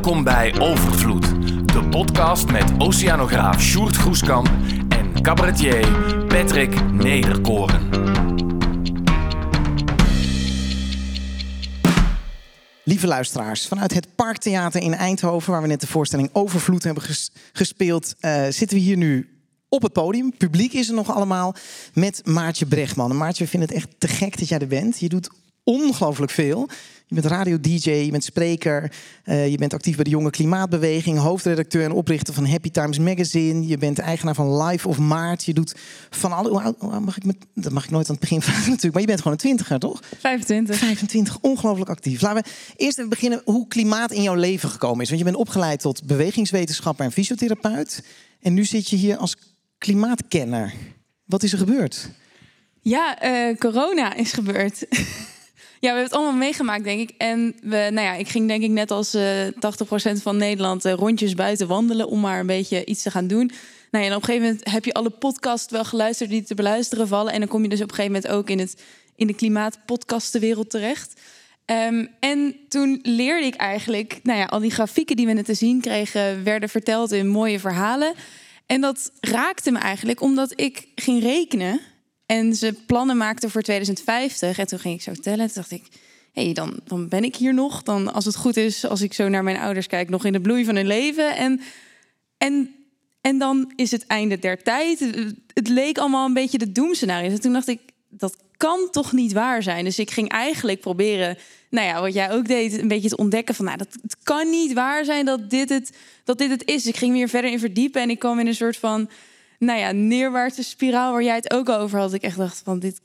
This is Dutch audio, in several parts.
Welkom bij Overvloed, de podcast met oceanograaf Sjoerd Groeskamp en cabaretier Patrick Nederkoren. Lieve luisteraars, vanuit het Parktheater in Eindhoven, waar we net de voorstelling Overvloed hebben ges- gespeeld, eh, zitten we hier nu op het podium. Publiek is er nog allemaal met Maartje Brechtman. En Maartje, we vinden het echt te gek dat jij er bent. Je doet ongelooflijk veel. Je bent radio-dj, je bent spreker, eh, je bent actief bij de Jonge Klimaatbeweging, hoofdredacteur en oprichter van Happy Times Magazine. Je bent eigenaar van Life of Maart. Je doet van alle. mag ik met, dat mag ik nooit aan het begin vragen natuurlijk, maar je bent gewoon een twintiger, toch? 25. 25, ongelooflijk actief. Laten we eerst even beginnen hoe klimaat in jouw leven gekomen is. Want je bent opgeleid tot bewegingswetenschapper en fysiotherapeut. En nu zit je hier als klimaatkenner. Wat is er gebeurd? Ja, eh, corona is gebeurd. ja, we hebben het allemaal meegemaakt, denk ik. En we, nou ja, ik ging denk ik net als eh 80% van Nederland eh, rondjes buiten wandelen om maar een beetje iets te gaan doen. Nou ja, en op een gegeven moment heb je alle podcasts wel geluisterd die te beluisteren vallen. En dan kom je dus op een gegeven moment ook in, het, in de klimaatpodcastenwereld terecht. Ehm, en toen leerde ik eigenlijk, nou ja, al die grafieken die we net te zien kregen, werden verteld in mooie verhalen. En dat raakte me eigenlijk omdat ik ging rekenen en ze plannen maakten voor 2050. En toen ging ik zo tellen. Toen dacht ik, hé, hey, dan, dan ben ik hier nog. Dan, als het goed is, als ik zo naar mijn ouders kijk, nog in de bloei van hun leven. En, en, en dan is het einde der tijd. Het- leek allemaal een beetje de doemscenario. En toen dacht ik, dat kan toch niet waar zijn? Dus ik ging eigenlijk proberen, nou ja, wat jij ook deed, een beetje te ontdekken van, nou, dat het kan niet waar zijn dat dit het, dat dit het is. Ik ging weer verder in verdiepen en ik kwam in een soort van, nou ja, neerwaartse spiraal waar jij het ook over had. Ik echt dacht van, dit,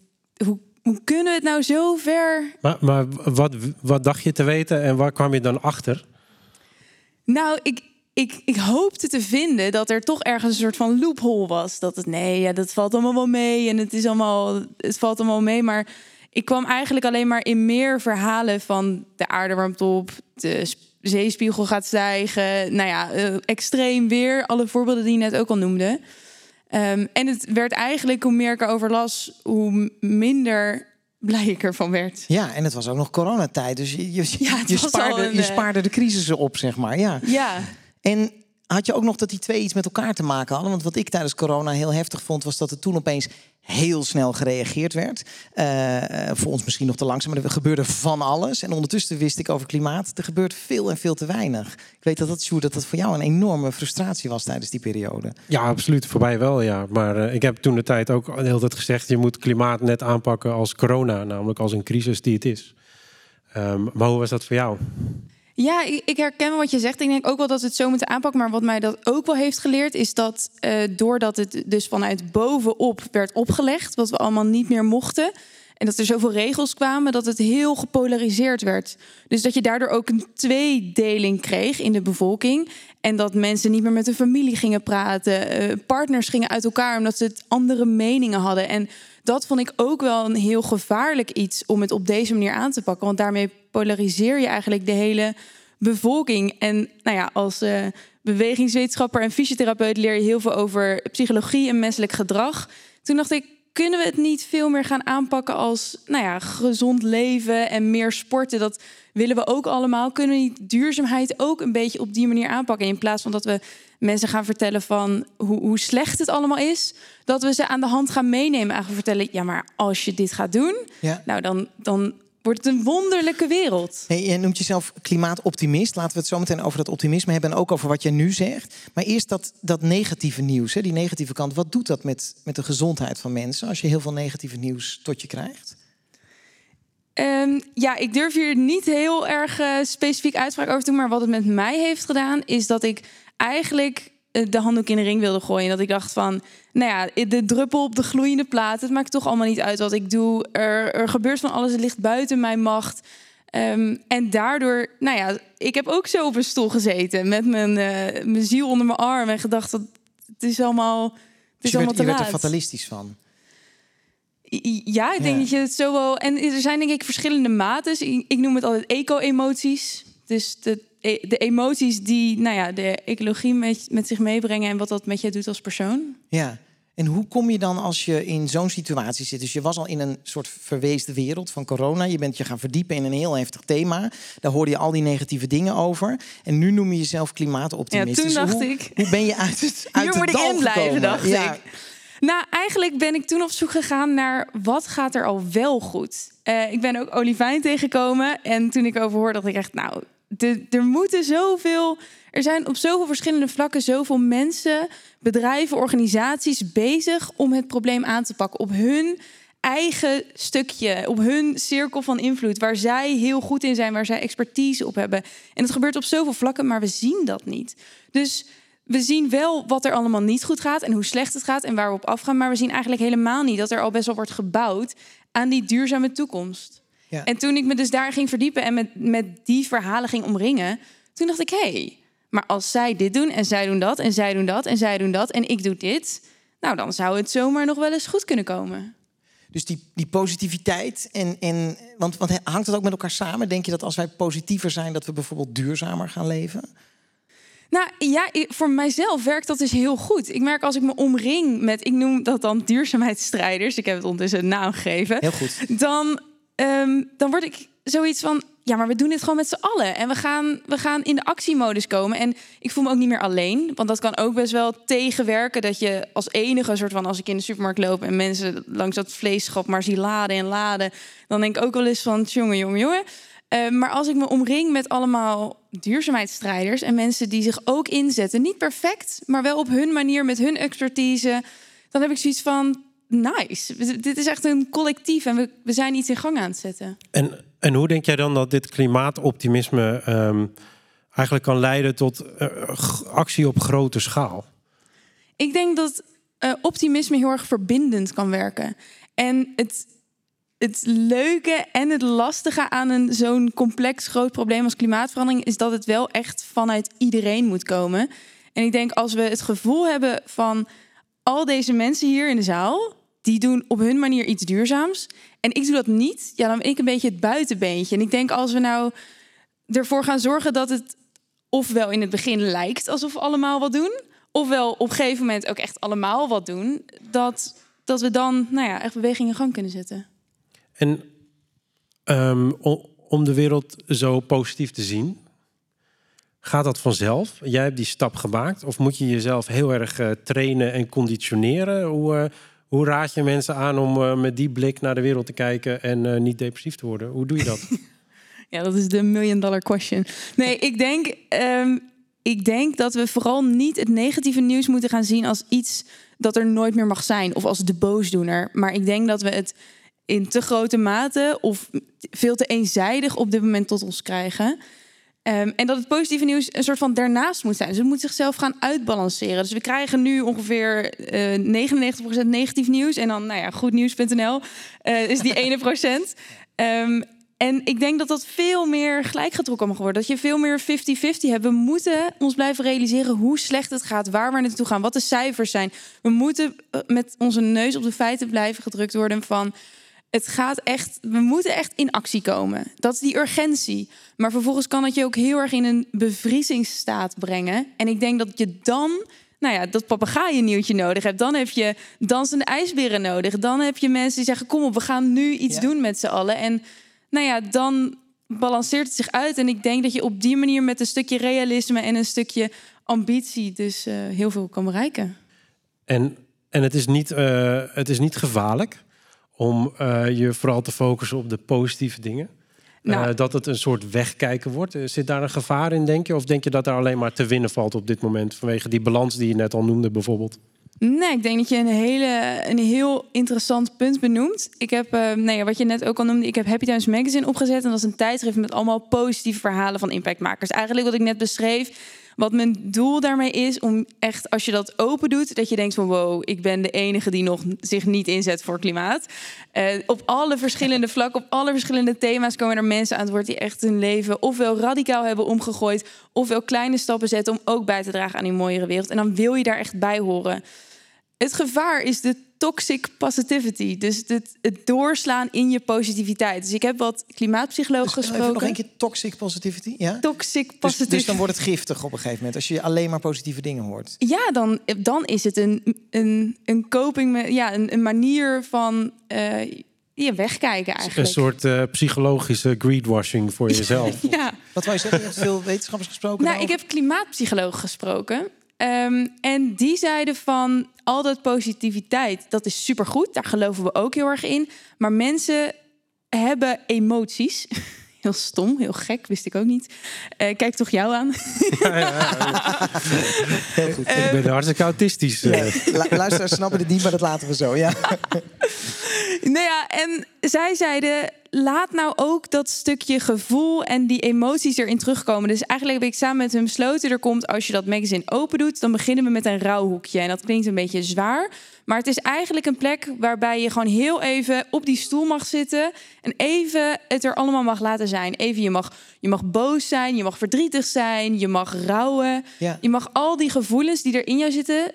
hoe, hoe kunnen we het nou zo ver Maar, maar wat, wat dacht je te weten en waar kwam je dan achter? Nou, ik, ik, ik hoopte te vinden dat er toch ergens een soort van loophole was. Dat het nee, ja, dat valt allemaal wel mee en het is allemaal, het valt allemaal mee. Maar ik kwam eigenlijk alleen maar in meer verhalen van de aarde warmt op, de sp- zeespiegel gaat stijgen. Nou ja, eh, extreem weer, alle voorbeelden die je net ook al noemde. Ehm, en het werd eigenlijk, hoe meer ik erover las, hoe minder blij ik ervan werd. Ja, en het was ook nog coronatijd. Dus je, je, Ja, je, spaarde, een, je eh, spaarde de crisissen op, zeg maar. Ja. Ja, En had je ook nog dat die twee iets met elkaar te maken hadden? Want wat ik tijdens corona heel heftig vond, was dat er toen opeens heel snel gereageerd werd. Eh, voor ons misschien nog te langzaam, maar er gebeurde van alles. En ondertussen wist ik over klimaat, er gebeurt veel en veel te weinig. Ik weet dat dat, Sjoerd, dat dat voor jou een enorme frustratie was tijdens die periode. Ja, absoluut. Voor mij wel, ja. Maar eh, ik heb toen de tijd ook de hele tijd gezegd... je moet klimaat net aanpakken als corona. Namelijk als een crisis die het is. Ehm, maar hoe was dat voor jou? Ja, ik herken wat je zegt. Ik denk ook wel dat we het zo moeten aanpakken. Maar wat mij dat ook wel heeft geleerd, is dat eh, doordat het dus vanuit bovenop werd opgelegd, wat we allemaal niet meer mochten. En dat er zoveel regels kwamen, dat het heel gepolariseerd werd. Dus dat je daardoor ook een tweedeling kreeg in de bevolking. En dat mensen niet meer met hun familie gingen praten. eh, partners gingen uit elkaar omdat ze andere meningen hadden. En dat vond ik ook wel een heel gevaarlijk iets om het op deze manier aan te pakken. Want daarmee polariseer je eigenlijk de hele bevolking. En nou ja, als eh, bewegingswetenschapper en fysiotherapeut leer je heel veel over psychologie en menselijk gedrag. Toen dacht ik, kunnen we het niet veel meer gaan aanpakken als nou ja, gezond leven en meer sporten? Dat willen we ook allemaal. Kunnen we niet duurzaamheid ook een beetje op die manier aanpakken? In plaats van dat we mensen gaan vertellen van hoe, hoe slecht het allemaal is, dat we ze aan de hand gaan meenemen. Eigenlijk vertellen, ja, maar als je dit gaat doen, Ja. nou dan, dan wordt het een wonderlijke wereld. Hey, je noemt jezelf klimaatoptimist. Laten we het zo meteen over dat optimisme hebben en ook over wat je nu zegt. Maar eerst dat, dat negatieve nieuws, hè, die negatieve kant. Wat doet dat met, met de gezondheid van mensen als je heel veel negatieve nieuws tot je krijgt? Ehm, ja, ik durf hier niet heel erg eh, specifiek uitspraak over te doen. Maar wat het met mij heeft gedaan, is dat ik eigenlijk de handdoek in de ring wilde gooien. Dat ik dacht van, nou ja, de druppel op de gloeiende plaat. Het maakt toch allemaal niet uit wat ik doe. Er, er gebeurt van alles, het ligt buiten mijn macht. Ehm, en daardoor, nou ja, ik heb ook zo op een stoel gezeten met mijn, eh, mijn ziel onder mijn arm en gedacht dat het is allemaal, het Dus is je, allemaal werd, je te werd er laat. fatalistisch van. Ja, ik denk Ja. dat je het zo wel. En er zijn denk ik verschillende maten. Ik, noem het altijd eco-emoties. Dus de, de emoties die nou ja, de ecologie met, met zich meebrengen en wat dat met je doet als persoon. Ja. En hoe kom je dan als je in zo'n situatie zit? Dus je was al in een soort verweesde wereld van corona. Je bent je gaan verdiepen in een heel heftig thema. Daar hoorde je al die negatieve dingen over. En nu noem je jezelf klimaatoptimist. Ja, toen Dus dacht hoe, ik, Hoe ben je uit het uit Hier moet ik in blijven, dacht Ja. ik. Nou, eigenlijk ben ik toen op zoek gegaan naar wat gaat er al wel goed. Eh, ik ben ook Olivijn tegengekomen. En toen ik over hoorde, dacht ik echt, nou, er moeten zoveel... Er zijn op zoveel verschillende vlakken zoveel mensen, bedrijven, organisaties bezig om het probleem aan te pakken. Op hun eigen stukje, op hun cirkel van invloed, waar zij heel goed in zijn, waar zij expertise op hebben. En het gebeurt op zoveel vlakken, maar we zien dat niet. Dus we zien wel wat er allemaal niet goed gaat en hoe slecht het gaat en waar we op afgaan, maar we zien eigenlijk helemaal niet dat er al best wel wordt gebouwd aan die duurzame toekomst. Ja. En toen ik me dus daar ging verdiepen en met, met die verhalen ging omringen, toen dacht ik, hé, hey, maar als zij dit doen en zij doen dat en zij doen dat en zij doen dat en ik doe dit, nou dan zou het zomaar nog wel eens goed kunnen komen. Dus die, die positiviteit en, en want, want hangt het ook met elkaar samen? Denk je dat als wij positiever zijn, dat we bijvoorbeeld duurzamer gaan leven? Nou ja, voor mijzelf werkt dat dus heel goed. Ik merk als ik me omring met, ik noem dat dan duurzaamheidsstrijders, ik heb het ondertussen een naam gegeven, Heel goed. dan, ehm, dan word ik zoiets van, ja, maar we doen dit gewoon met z'n allen. En we gaan, we gaan in de actiemodus komen. En ik voel me ook niet meer alleen, want dat kan ook best wel tegenwerken. Dat je als enige soort van, als ik in de supermarkt loop en mensen langs dat vleesschap maar zie laden en laden, dan denk ik ook wel eens van, jongen, jongen, jongen. Eh, maar als ik me omring met allemaal duurzaamheidsstrijders en mensen die zich ook inzetten, niet perfect, maar wel op hun manier met hun expertise, dan heb ik zoiets van nice. Dit is echt een collectief en we, we zijn iets in gang aan het zetten. En, en hoe denk jij dan dat dit klimaatoptimisme ehm, eigenlijk kan leiden tot eh, actie op grote schaal? Ik denk dat eh, optimisme heel erg verbindend kan werken. En het, het leuke en het lastige aan een zo'n complex groot probleem als klimaatverandering is dat het wel echt vanuit iedereen moet komen. En ik denk als we het gevoel hebben van al deze mensen hier in de zaal, die doen op hun manier iets duurzaams. En ik doe dat niet, ja, dan ben ik een beetje het buitenbeentje. En ik denk als we nou ervoor gaan zorgen dat het ofwel in het begin lijkt alsof we allemaal wat doen, ofwel op een gegeven moment ook echt allemaal wat doen, dat, dat we dan nou ja, echt beweging in gang kunnen zetten. En ehm, om de wereld zo positief te zien, gaat dat vanzelf? Jij hebt die stap gemaakt, of moet je jezelf heel erg eh, trainen en conditioneren? Hoe, eh, hoe raad je mensen aan om eh, met die blik naar de wereld te kijken en niet depressief te worden? Hoe doe je dat? Ja, dat is de million dollar question. Nee, ik denk, ehm, ik denk dat we vooral niet het negatieve nieuws moeten gaan zien als iets dat er nooit meer mag zijn of als de boosdoener. Maar ik denk dat we het in te grote mate of veel te eenzijdig op dit moment tot ons krijgen. Ehm, en dat het positieve nieuws een soort van daarnaast moet zijn. Dus het moet zichzelf gaan uitbalanceren. Dus we krijgen nu ongeveer eh 99% negatief nieuws. En dan, nou ja, goednieuws.nl eh, is die ene procent. Ehm, en ik denk dat dat veel meer gelijkgetrokken mag worden. Dat je veel meer 50-50 hebt. We moeten ons blijven realiseren hoe slecht het gaat, waar we naartoe gaan, wat de cijfers zijn. We moeten eh, met onze neus op de feiten blijven gedrukt worden van het gaat echt, we moeten echt in actie komen. Dat is die urgentie. Maar vervolgens kan het je ook heel erg in een bevriezingsstaat brengen. En ik denk dat je dan, nou ja, dat papegaaiennieuwtje nodig hebt. Dan heb je dansende ijsberen nodig. Dan heb je mensen die zeggen, kom op, we gaan nu iets Ja. doen met z'n allen. En nou ja, dan balanceert het zich uit. En ik denk dat je op die manier met een stukje realisme en een stukje ambitie dus eh, heel veel kan bereiken. En, en het, is niet, eh, het is niet gevaarlijk om eh, je vooral te focussen op de positieve dingen. Nou. Eh, dat het een soort wegkijken wordt. Eh, Zit daar een gevaar in, denk je? Of denk je dat daar alleen maar te winnen valt op dit moment? Vanwege die balans die je net al noemde, bijvoorbeeld. Nee, ik denk dat je een, hele, een heel interessant punt benoemt. Ik heb, eh, nou wat je net ook al noemde, ik heb Happy Times Magazine opgezet. En dat is een tijdschrift met allemaal positieve verhalen van impactmakers. Eigenlijk wat ik net beschreef. Wat mijn doel daarmee is om echt, als je dat open doet, dat je denkt van wow, ik ben de enige die nog zich niet inzet voor klimaat. Eh, op alle verschillende vlakken, op alle verschillende thema's komen er mensen aan het woord die echt hun leven ofwel radicaal hebben omgegooid, ofwel kleine stappen zetten om ook bij te dragen aan die mooiere wereld. En dan wil je daar echt bij horen. Het gevaar is de toxic positivity. Dus het, het doorslaan in je positiviteit. Dus ik heb wat klimaatpsychologen Dus even gesproken. nog een keer toxic positivity, ja? Toxic Dus, positivity. dus dan wordt het giftig op een gegeven moment als je alleen maar positieve dingen hoort. Ja, dan, dan is het een, een, een coping, ja, een, een manier van eh, je wegkijken Een eigenlijk. soort eh, psychologische greedwashing voor jezelf. Ja. Wat wou je zeggen? Je hebt veel wetenschappers gesproken. Nou, ik heb klimaatpsychologen gesproken. Ehm, en die zeiden van al dat positiviteit, dat is supergoed. Daar geloven we ook heel erg in. Maar mensen hebben emoties. Heel stom, heel gek, wist ik ook niet. Eh, kijk toch jou aan. Heel goed. Ik ben hartstikke autistisch. eh. Lu- Luisteraars snappen het niet, maar dat laten we zo. Ja. Nou ja, en zij zeiden: laat nou ook dat stukje gevoel en die emoties erin terugkomen. Dus eigenlijk heb ik samen met hun besloten: er komt als je dat magazine open doet, dan beginnen we met een rouwhoekje. En dat klinkt een beetje zwaar, maar het is eigenlijk een plek waarbij je gewoon heel even op die stoel mag zitten en even het er allemaal mag laten zijn. Even, je mag, je mag boos zijn, je mag verdrietig zijn, je mag rouwen. Ja. Je mag al die gevoelens die er in jou zitten,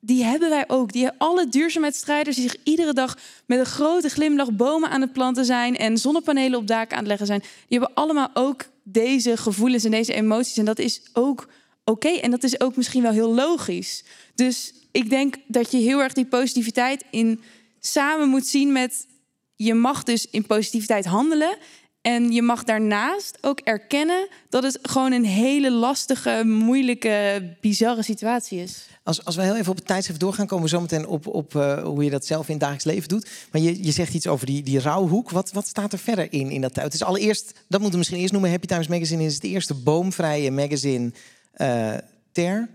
die hebben wij ook. Die alle duurzaamheidsstrijders die zich iedere dag met een grote glimlach bomen aan het planten zijn en zonnepanelen op daken aan het leggen zijn, die hebben allemaal ook deze gevoelens en deze emoties. En dat is ook oké. En dat is ook misschien wel heel logisch. Dus ik denk dat je heel erg die positiviteit in samen moet zien met je mag dus in positiviteit handelen. En je mag daarnaast ook erkennen dat het gewoon een hele lastige, moeilijke, bizarre situatie is. Als, als we heel even op het tijdschrift doorgaan, komen we zo meteen op, op eh, hoe je dat zelf in het dagelijks leven doet. Maar je, je zegt iets over die, die rouwhoek. Wat, wat staat er verder in, in dat tijd? Het is allereerst, dat moeten we misschien eerst noemen, Happy Times Magazine is het eerste boomvrije magazine eh, ter.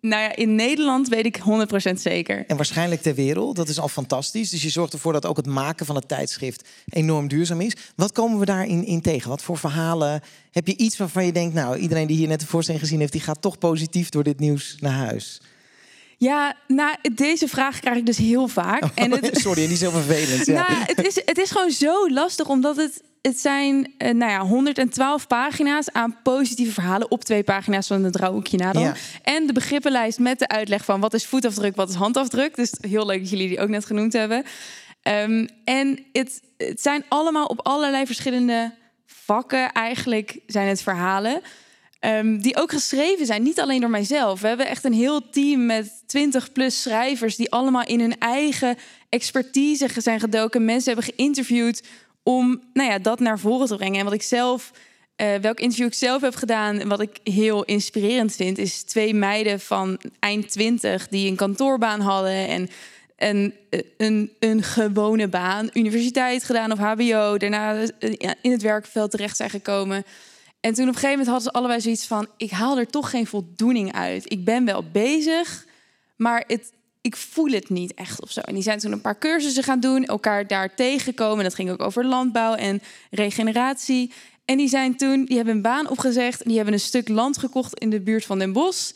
Nou ja, in Nederland weet ik 100% zeker. En waarschijnlijk ter wereld. Dat is al fantastisch. Dus je zorgt ervoor dat ook het maken van het tijdschrift enorm duurzaam is. Wat komen we daarin in tegen? Wat voor verhalen? Heb je iets waarvan je denkt, nou, iedereen die hier net de voorstelling gezien heeft, die gaat toch positief door dit nieuws naar huis? Ja, nou, deze vraag krijg ik dus heel vaak. En het, Sorry, die is heel vervelend. Ja. Nou, het, is, het is gewoon zo lastig, omdat het, het zijn eh, nou ja, 112 pagina's aan positieve verhalen op twee pagina's van het rouwhoekje na dan. Ja. En de begrippenlijst met de uitleg van wat is voetafdruk, wat is handafdruk. Dus heel leuk dat jullie die ook net genoemd hebben. Ehm, en het, het zijn allemaal op allerlei verschillende vakken eigenlijk zijn het verhalen. Ehm, die ook geschreven zijn, niet alleen door mijzelf. We hebben echt een heel team met 20 plus schrijvers die allemaal in hun eigen expertise zijn gedoken. Mensen hebben geïnterviewd om nou ja, dat naar voren te brengen. En wat ik zelf, eh, welk interview ik zelf heb gedaan, wat ik heel inspirerend vind, is twee meiden van eind 20 die een kantoorbaan hadden en een, een, een gewone baan, universiteit gedaan of HBO, daarna eh, in het werkveld terecht zijn gekomen. En toen op een gegeven moment hadden ze allebei zoiets van: ik haal er toch geen voldoening uit. Ik ben wel bezig, maar het, ik voel het niet echt of zo. En die zijn toen een paar cursussen gaan doen, elkaar daar tegengekomen. Dat ging ook over landbouw en regeneratie. En die zijn toen, die hebben een baan opgezegd. Die hebben een stuk land gekocht in de buurt van Den Bosch.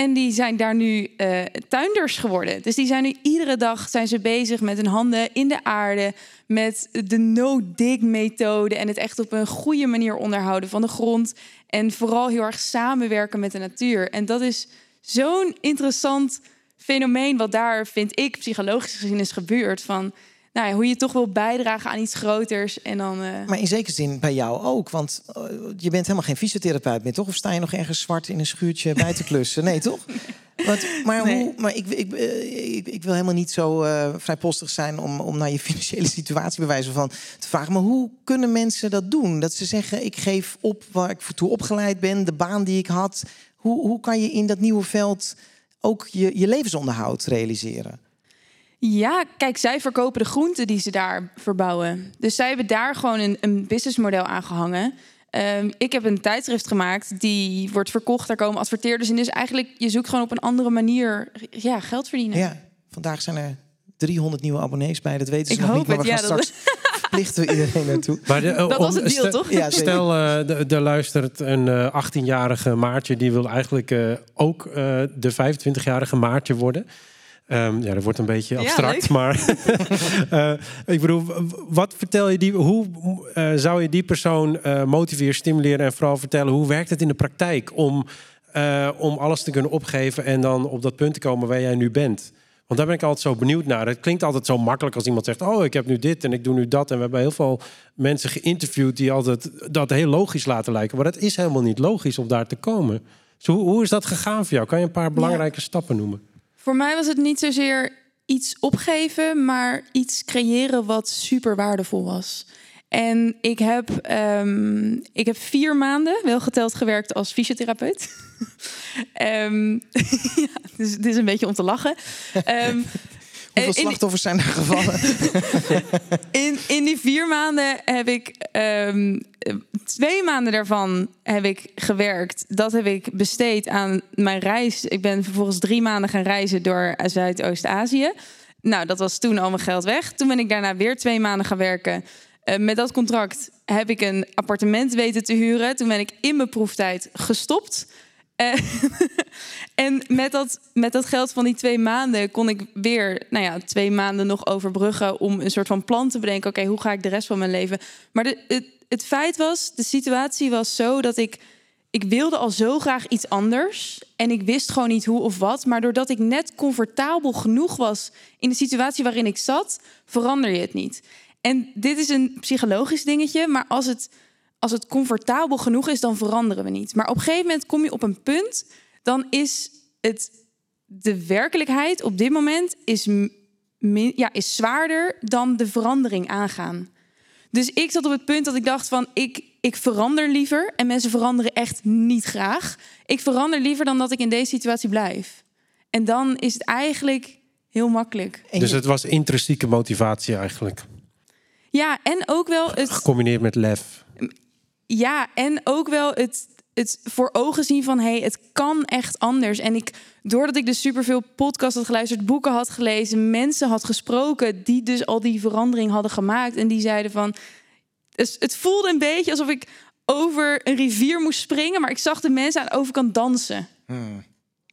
En die zijn daar nu eh, tuinders geworden. Dus die zijn nu iedere dag zijn ze bezig met hun handen in de aarde. Met de no-dig methode. En het echt op een goede manier onderhouden van de grond. En vooral heel erg samenwerken met de natuur. En dat is zo'n interessant fenomeen. Wat daar, vind ik, psychologisch gezien is gebeurd. Van nou ja, hoe je toch wil bijdragen aan iets groters. En dan. eh, Maar in zekere zin bij jou ook. Want eh, je bent helemaal geen fysiotherapeut meer, toch? Of sta je nog ergens zwart in een schuurtje bij te klussen? Nee, toch? Maar Nee. hoe, maar ik, ik, eh, ik, ik wil helemaal niet zo eh, vrijpostig zijn om, om naar je financiële situatie bij wijze van te vragen. Maar hoe kunnen mensen dat doen? Dat ze zeggen, ik geef op waar ik voor toe opgeleid ben, de baan die ik had. Hoe, hoe kan je in dat nieuwe veld ook je, je levensonderhoud realiseren? Ja, kijk, zij verkopen de groenten die ze daar verbouwen. Dus zij hebben daar gewoon een, een businessmodel aan gehangen. Ehm, ik heb een tijdschrift gemaakt die wordt verkocht. Daar komen adverteerders in. Dus eigenlijk, je zoekt gewoon op een andere manier ja, geld verdienen. Ja, vandaag zijn er 300 nieuwe abonnees bij. Dat weten ze Ik nog hoop niet, maar het, we ja, gaan dat- straks verplichten we iedereen naartoe. Maar de, eh, Dat was het deal, stel- toch? Ja. Stel, eh, de- er luistert een eh, 18-jarige Maartje... die wil eigenlijk eh, ook eh, de 25-jarige Maartje worden. Ehm, ja, dat wordt een beetje abstract, maar... eh, ik bedoel, wat vertel je die... Hoe eh, zou je die persoon eh, motiveren, stimuleren... en vooral vertellen, hoe werkt het in de praktijk... om, om alles te kunnen opgeven en dan op dat punt te komen waar jij nu bent? Want daar ben ik altijd zo benieuwd naar. Het klinkt altijd zo makkelijk als iemand zegt: Oh, ik heb nu dit en ik doe nu dat. En we hebben heel veel mensen geïnterviewd die altijd dat heel logisch laten lijken. Maar dat is helemaal niet logisch om daar te komen. Dus hoe, hoe is dat gegaan voor jou? Kan je een paar belangrijke stappen noemen? Voor mij was het niet zozeer iets opgeven, maar iets creëren wat super waardevol was. En ik heb, ehm, ik heb vier maanden, wel geteld, gewerkt als fysiotherapeut. um, ja, dus het is een beetje om te lachen. Um, Hoeveel slachtoffers zijn er gevallen? in, in die vier maanden heb ik um, twee maanden daarvan heb ik gewerkt. Dat heb ik besteed aan mijn reis. Ik ben vervolgens drie maanden gaan reizen door Zuidoost-Azië. Nou, dat was toen al mijn geld weg. Toen ben ik daarna weer twee maanden gaan werken. Uh, met dat contract heb ik een appartement weten te huren. Toen ben ik in mijn proeftijd gestopt. Uh, en met dat, met dat geld van die twee maanden kon ik weer nou ja, twee maanden nog overbruggen om een soort van plan te bedenken. Oké, hoe ga ik de rest van mijn leven? Maar de, het, het feit was, de situatie was zo dat ik. Ik wilde al zo graag iets anders. En ik wist gewoon niet hoe of wat. Maar doordat ik net comfortabel genoeg was in de situatie waarin ik zat, verander je het niet. En dit is een psychologisch dingetje. Maar als het als het comfortabel genoeg is, dan veranderen we niet. Maar op een gegeven moment kom je op een punt, dan is het de werkelijkheid op dit moment is, ja, is zwaarder dan de verandering aangaan. Dus ik zat op het punt dat ik dacht van ik, ik verander liever en mensen veranderen echt niet graag. Ik verander liever dan dat ik in deze situatie blijf. En dan is het eigenlijk heel makkelijk. Dus het was intrinsieke motivatie eigenlijk. Ja, en ook wel het. Gecombineerd met lef. Ja, en ook wel het, het voor ogen zien van hé, hey, het kan echt anders. En ik, doordat ik dus superveel podcasts had geluisterd, boeken had gelezen, mensen had gesproken die dus al die verandering hadden gemaakt. En die zeiden van. Het voelde een beetje alsof ik over een rivier moest springen, maar ik zag de mensen aan de overkant dansen. Hmm.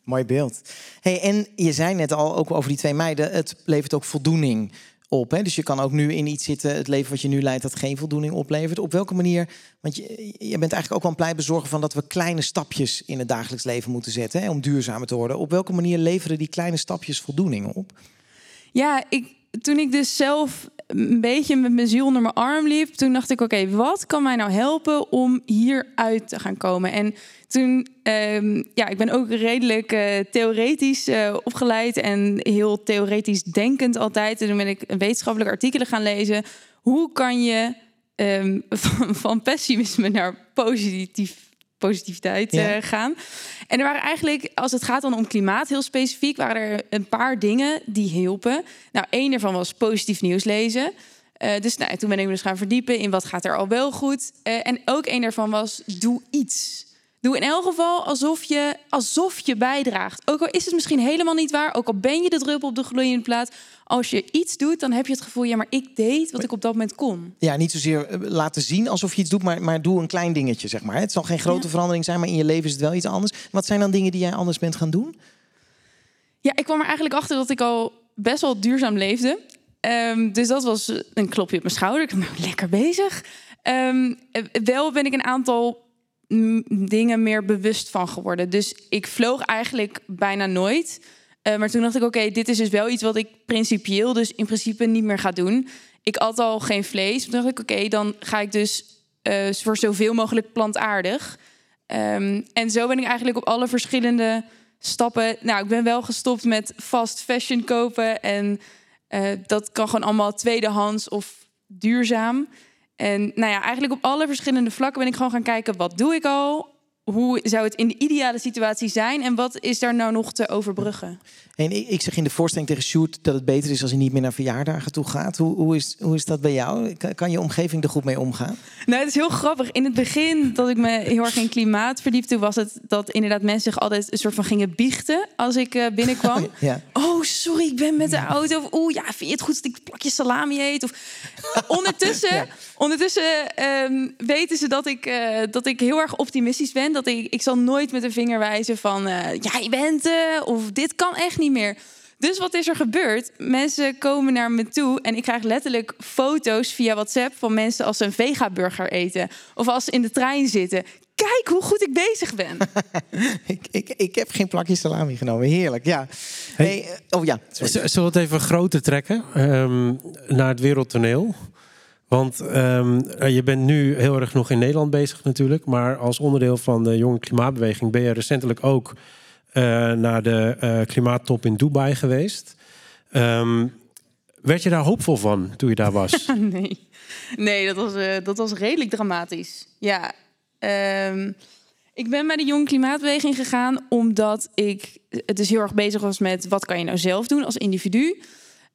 Mooi beeld. Hey, en je zei net al ook over die twee meiden, het levert ook voldoening Dus je kan ook nu in iets zitten, het leven wat je nu leidt, dat geen voldoening oplevert. Op welke manier, want je, je bent eigenlijk ook wel een pleitbezorger van dat we kleine stapjes in het dagelijks leven moeten zetten hè, om duurzamer te worden. Op welke manier leveren die kleine stapjes voldoening op? Ja, ik, toen ik dus zelf een beetje met mijn ziel onder mijn arm liep, toen dacht ik: oké, wat kan mij nou helpen om hieruit te gaan komen? En toen, um, ja, ik ben ook redelijk uh, theoretisch uh, opgeleid en heel theoretisch denkend altijd. En toen ben ik wetenschappelijke artikelen gaan lezen. Hoe kan je um, van, van, pessimisme naar positief, positiviteit uh, gaan? En er waren eigenlijk, als het gaat dan om klimaat heel specifiek, waren er een paar dingen die hielpen. Nou, één daarvan was positief nieuws lezen. Uh, dus nou, toen ben ik me dus gaan verdiepen in wat gaat er al wel goed. Uh, en ook één daarvan was doe iets. Doe in elk geval alsof je, alsof je bijdraagt. Ook al is het misschien helemaal niet waar, ook al ben je de druppel op de gloeiende plaat. Als je iets doet, dan heb je het gevoel, ja, maar ik deed wat ik op dat moment kon. Ja, niet zozeer eh, laten zien alsof je iets doet, maar, maar doe een klein dingetje, zeg maar. Het zal geen grote verandering zijn, maar in je leven is het wel iets anders. Wat zijn dan dingen die jij anders bent gaan doen? Ja, ik kwam er eigenlijk achter dat ik al best wel duurzaam leefde. Um, dus dat was een klopje op mijn schouder. Ik ben lekker bezig. Um, wel ben ik een aantal dingen meer bewust van geworden. Dus ik vloog eigenlijk bijna nooit. Uh, maar toen dacht ik, oké, dit is dus wel iets wat ik principieel dus in principe niet meer ga doen. Ik at al geen vlees. Toen dacht ik, oké, dan ga ik dus uh, voor zoveel mogelijk plantaardig. Um, en zo ben ik eigenlijk op alle verschillende stappen... Nou, ik ben wel gestopt met fast fashion kopen. En uh, dat kan gewoon allemaal tweedehands of duurzaam. En nou ja, eigenlijk op alle verschillende vlakken ben ik gewoon gaan kijken, wat doe ik al? Hoe zou het in de ideale situatie zijn en wat is daar nou nog te overbruggen? En ik, ik zeg in de voorstelling tegen Sjoerd dat het beter is als hij niet meer naar verjaardagen toe gaat. Hoe, hoe, is, hoe is dat bij jou? Kan, je omgeving er goed mee omgaan? Nou, het is heel grappig. In het begin dat ik me heel erg in klimaat verdiepte, was het dat inderdaad mensen zich altijd een soort van gingen biechten als ik uh, binnenkwam. ja. Oh, sorry, ik ben met de auto. Oeh, ja, vind je het goed dat ik plakje salami eet? Of ondertussen, ondertussen um, weten ze dat ik, uh, dat ik heel erg optimistisch ben. Dat ik, ik zal nooit met een vinger wijzen van uh, jij bent of dit kan echt niet meer. Dus wat is er gebeurd? Mensen komen naar me toe en ik krijg letterlijk foto's via WhatsApp van mensen als ze een vegaburger eten of als ze in de trein zitten. Kijk hoe goed ik bezig ben. ik, ik, ik heb geen plakje salami genomen. Heerlijk, ja. Hey, eh, oh ja, sorry. Zullen we het even groter trekken ehm, naar het wereldtoneel? Want ehm, eh, je bent nu heel erg nog in Nederland bezig natuurlijk. Maar als onderdeel van de jonge klimaatbeweging ben je recentelijk ook eh, naar de eh, klimaattop in Dubai geweest. Ehm, werd je daar hoopvol van toen je daar was? nee, nee dat, was, eh, dat was redelijk dramatisch. Ja, ehm, ik ben bij de Jong Klimaatbeweging gegaan omdat ik het dus heel erg bezig was met wat kan je nou zelf doen als individu.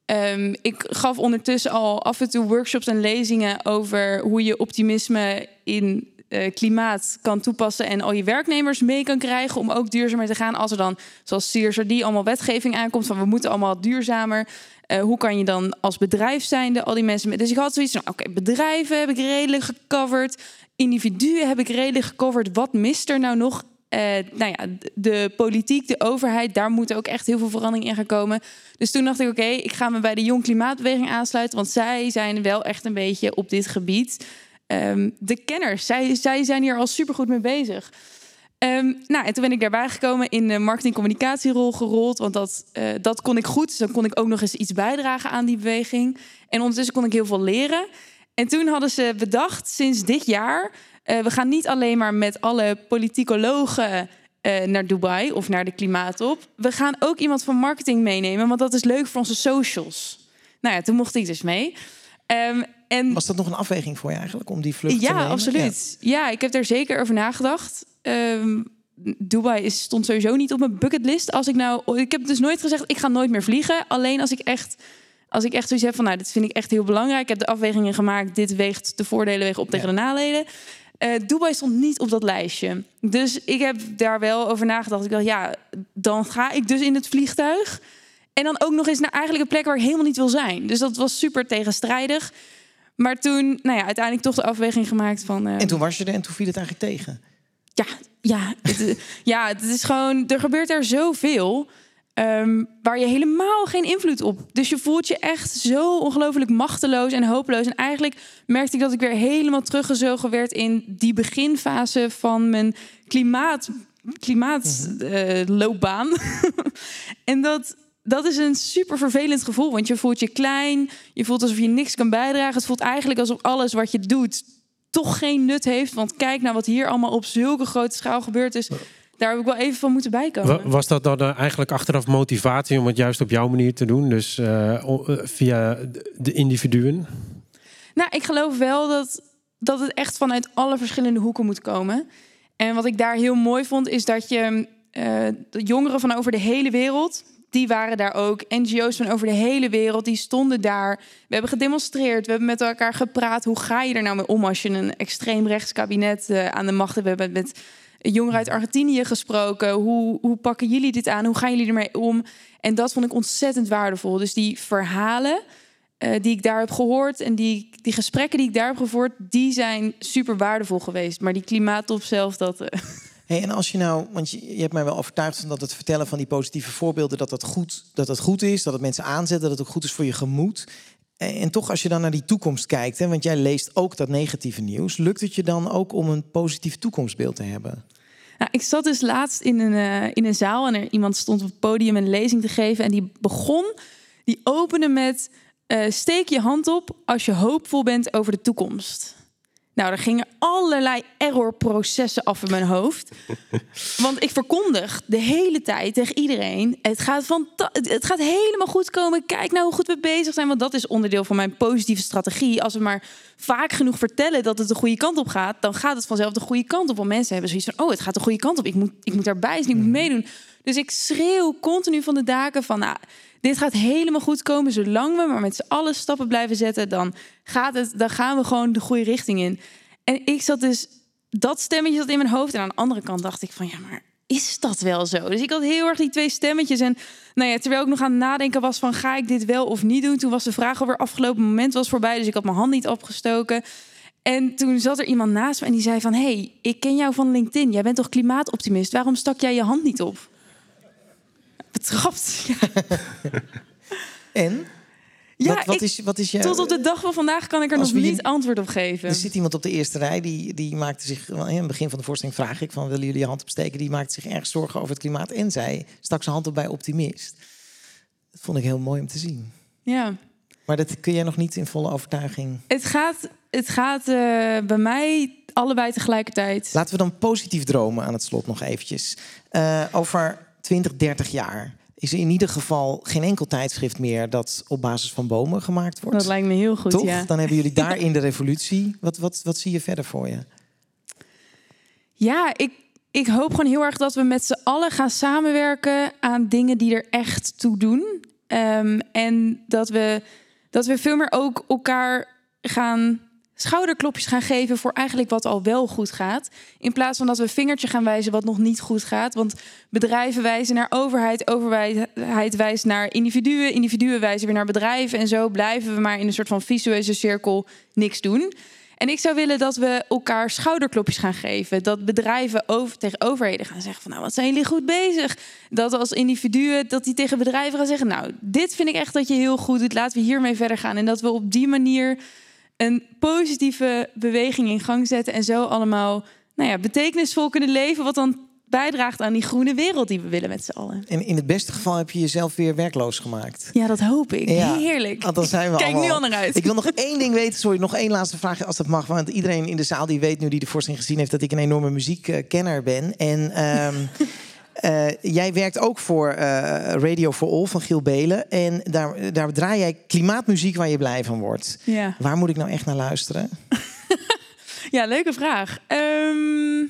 Ehm, ik gaf ondertussen al af en toe workshops en lezingen over hoe je optimisme in eh, klimaat kan toepassen en al je werknemers mee kan krijgen om ook duurzamer te gaan. Als er dan, zoals CSRD, allemaal wetgeving aankomt van we moeten allemaal duurzamer. Eh, hoe kan je dan als bedrijf zijnde al die mensen... Met... Dus ik had zoiets van, oké, bedrijven heb ik redelijk gecoverd. Individuen heb ik redelijk gecoverd. Wat mist er nou nog? Eh, nou ja, de politiek, de overheid, daar moet ook echt heel veel verandering in gaan komen. Dus toen dacht ik, oké, ik ga me bij de Jong Klimaatbeweging aansluiten. Want zij zijn wel echt een beetje op dit gebied ehm, de kenners. Zij, zij zijn hier al supergoed mee bezig. Ehm, nou, en toen ben ik daarbij gekomen in de marketing-communicatierol gerold. Want dat, eh, dat kon ik goed. Dus dan kon ik ook nog eens iets bijdragen aan die beweging. En ondertussen kon ik heel veel leren. En toen hadden ze bedacht, sinds dit jaar... eh, we gaan niet alleen maar met alle politicologen eh, naar Dubai of naar de klimaatop. We gaan ook iemand van marketing meenemen, want dat is leuk voor onze socials. Nou ja, toen mocht ik dus mee. Ehm, en Was dat nog een afweging voor je eigenlijk om die vlucht te ja, nemen? absoluut. Ja. ik heb daar zeker over nagedacht. Ehm, Dubai is, stond sowieso niet op mijn bucketlist. Als ik nou, ik heb dus nooit gezegd, ik ga nooit meer vliegen. Alleen als ik echt, als ik echt zoiets heb van, nou, dit vind ik echt heel belangrijk. Ik heb de afwegingen gemaakt. Dit weegt de voordelen wegen op tegen Ja. de nadelen. Eh, Dubai stond niet op dat lijstje. Dus ik heb daar wel over nagedacht. Ik dacht, ja, dan ga ik dus in het vliegtuig. En dan ook nog eens naar eigenlijk een plek waar ik helemaal niet wil zijn. Dus dat was super tegenstrijdig. Maar toen, nou ja, uiteindelijk toch de afweging gemaakt van... eh, En toen was je er en toen viel het eigenlijk tegen. ja, ja, het, ja, het is gewoon, er gebeurt er zoveel ehm, waar je helemaal geen invloed op. Dus je voelt je echt zo ongelooflijk machteloos en hopeloos. En eigenlijk merkte ik dat ik weer helemaal teruggezogen werd in die beginfase van mijn klimaat, klimaatloopbaan. en dat, dat is een super vervelend gevoel, want je voelt je klein, je voelt alsof je niks kan bijdragen. Het voelt eigenlijk alsof alles wat je doet toch geen nut heeft. Want kijk naar wat hier allemaal op zulke grote schaal gebeurd is. Daar heb ik wel even van moeten bijkomen. Wa- Was dat dan eh, eigenlijk achteraf motivatie om het juist op jouw manier te doen? Dus eh, eh, via de- individuen? Nou, ik geloof wel dat, dat het echt vanuit alle verschillende hoeken moet komen. En wat ik daar heel mooi vond, is dat je de jongeren van over de hele wereld, die waren daar ook. NGO's van over de hele wereld, die stonden daar. We hebben gedemonstreerd, we hebben met elkaar gepraat. Hoe ga je er nou mee om als je een extreem rechts kabinet aan de macht hebt? We hebben met jongeren uit Argentinië gesproken. Hoe, hoe pakken jullie dit aan? Hoe gaan jullie ermee om? En dat vond ik ontzettend waardevol. Dus die verhalen eh, die ik daar heb gehoord en die, die gesprekken die ik daar heb gevoerd, die zijn super waardevol geweest. Maar die klimaattop zelf, dat. eh, Hey, en als je nou, want je, je hebt mij wel overtuigd van dat het vertellen van die positieve voorbeelden, dat dat, goed, dat dat goed is, dat het mensen aanzet, dat het ook goed is voor je gemoed. En, en toch, als je dan naar die toekomst kijkt, hè, want jij leest ook dat negatieve nieuws, lukt het je dan ook om een positief toekomstbeeld te hebben? Nou, ik zat dus laatst in een, eh, in een zaal en er iemand stond op het podium een lezing te geven. En die begon, die opende met: eh, steek je hand op als je hoopvol bent over de toekomst. Nou, er gingen allerlei errorprocessen af in mijn hoofd. Want ik verkondig de hele tijd tegen iedereen: het gaat, fanta- het het gaat helemaal goed komen. Kijk nou hoe goed we bezig zijn. Want dat is onderdeel van mijn positieve strategie. Als we maar vaak genoeg vertellen dat het de goede kant op gaat, dan gaat het vanzelf de goede kant op. Want mensen hebben zoiets van: oh, het gaat de goede kant op. Ik moet, ik moet daarbij zijn, ik moet meedoen. Dus ik schreeuw continu van de daken van: nou, dit gaat helemaal goed komen. Zolang we maar met z'n allen stappen blijven zetten, dan, gaat het, dan gaan we gewoon de goede richting in. En ik zat dus, dat stemmetje zat in mijn hoofd. En aan de andere kant dacht ik van, ja, maar is dat wel zo? Dus ik had heel erg die twee stemmetjes. En nou ja, terwijl ik nog aan het nadenken was van, ga ik dit wel of niet doen? Toen was de vraag alweer afgelopen, moment was voorbij. Dus ik had mijn hand niet opgestoken. En toen zat er iemand naast me en die zei van... hey, ik ken jou van LinkedIn. Jij bent toch klimaatoptimist? Waarom stak jij je hand niet op? Betrapt. Ja. En? Ja, wat, wat ik- is, wat is je... Tot op de dag van vandaag kan ik er nog niet antwoord op geven. Er zit iemand op de eerste rij die, die maakte zich, in het begin van de voorstelling vraag ik van willen jullie je hand opsteken? Die maakte zich erg zorgen over het klimaat en zij stak zijn hand op bij optimist. Dat vond ik heel mooi om te zien. Ja. Maar dat kun jij nog niet in volle overtuiging. Het gaat, het gaat eh, bij mij allebei tegelijkertijd. Laten we dan positief dromen aan het slot nog eventjes. Eh, over 20, 30 jaar is er in ieder geval geen enkel tijdschrift meer dat op basis van bomen gemaakt wordt. Dat lijkt me heel goed, Toch? ja. Dan hebben jullie daarin de revolutie. Wat, wat, wat zie je verder voor je? Ja, ik, ik hoop gewoon heel erg dat we met z'n allen gaan samenwerken aan dingen die er echt toe doen. Ehm, en dat we, dat we veel meer ook elkaar gaan schouderklopjes gaan geven voor eigenlijk wat al wel goed gaat. In plaats van dat we vingertje gaan wijzen wat nog niet goed gaat. Want bedrijven wijzen naar overheid, overheid wijst naar individuen, individuen wijzen weer naar bedrijven. En zo blijven we maar in een soort van visueuze cirkel niks doen. En ik zou willen dat we elkaar schouderklopjes gaan geven. Dat bedrijven over, tegen overheden gaan zeggen van nou, wat zijn jullie goed bezig? Dat als individuen, dat die tegen bedrijven gaan zeggen... nou, dit vind ik echt dat je heel goed doet, laten we hiermee verder gaan. En dat we op die manier een positieve beweging in gang zetten... en zo allemaal nou ja, betekenisvol kunnen leven... wat dan bijdraagt aan die groene wereld die we willen met z'n allen. En in het beste geval heb je jezelf weer werkloos gemaakt. Ja, dat hoop ik. Ja, Heerlijk. Want dan zijn we Kijk allemaal... nu al naar uit. Ik wil nog één ding weten. Sorry, nog één laatste vraag als dat mag. Want iedereen in de zaal die weet nu, die de voorstelling gezien heeft... dat ik een enorme muziekkenner ben. En ehm, eh, jij werkt ook voor eh, Radio for All van Giel Belen. En daar, daar draai jij klimaatmuziek waar je blij van wordt. Ja. Waar moet ik nou echt naar luisteren? ja, leuke vraag. Ehm,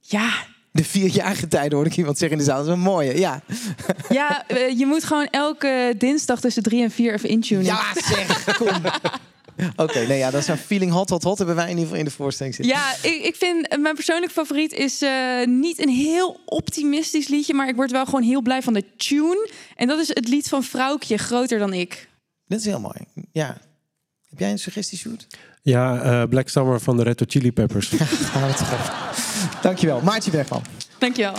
ja, De vierjarige tijden hoor ik iemand zeggen in de zaal. Dat is een mooie, ja. Ja, eh, je moet gewoon elke dinsdag tussen drie en vier even intunen. Ja, zeg, kom. Oké, nee, ja, dat is een feeling hot, hot, hot. Hebben wij in ieder geval in de voorstelling zitten. Ja, ik, ik vind eh, mijn persoonlijke favoriet is eh, niet een heel optimistisch liedje, maar ik word wel gewoon heel blij van de tune. En dat is het lied van Vrouwtje, groter dan ik. Dat is heel mooi. Ja. Heb jij een suggestie, Sjoerd? Ja, eh, Black Summer van de Red Hot Chili Peppers. Gaan we het gewoon. Dankjewel. Maartje Bergman. Dankjewel.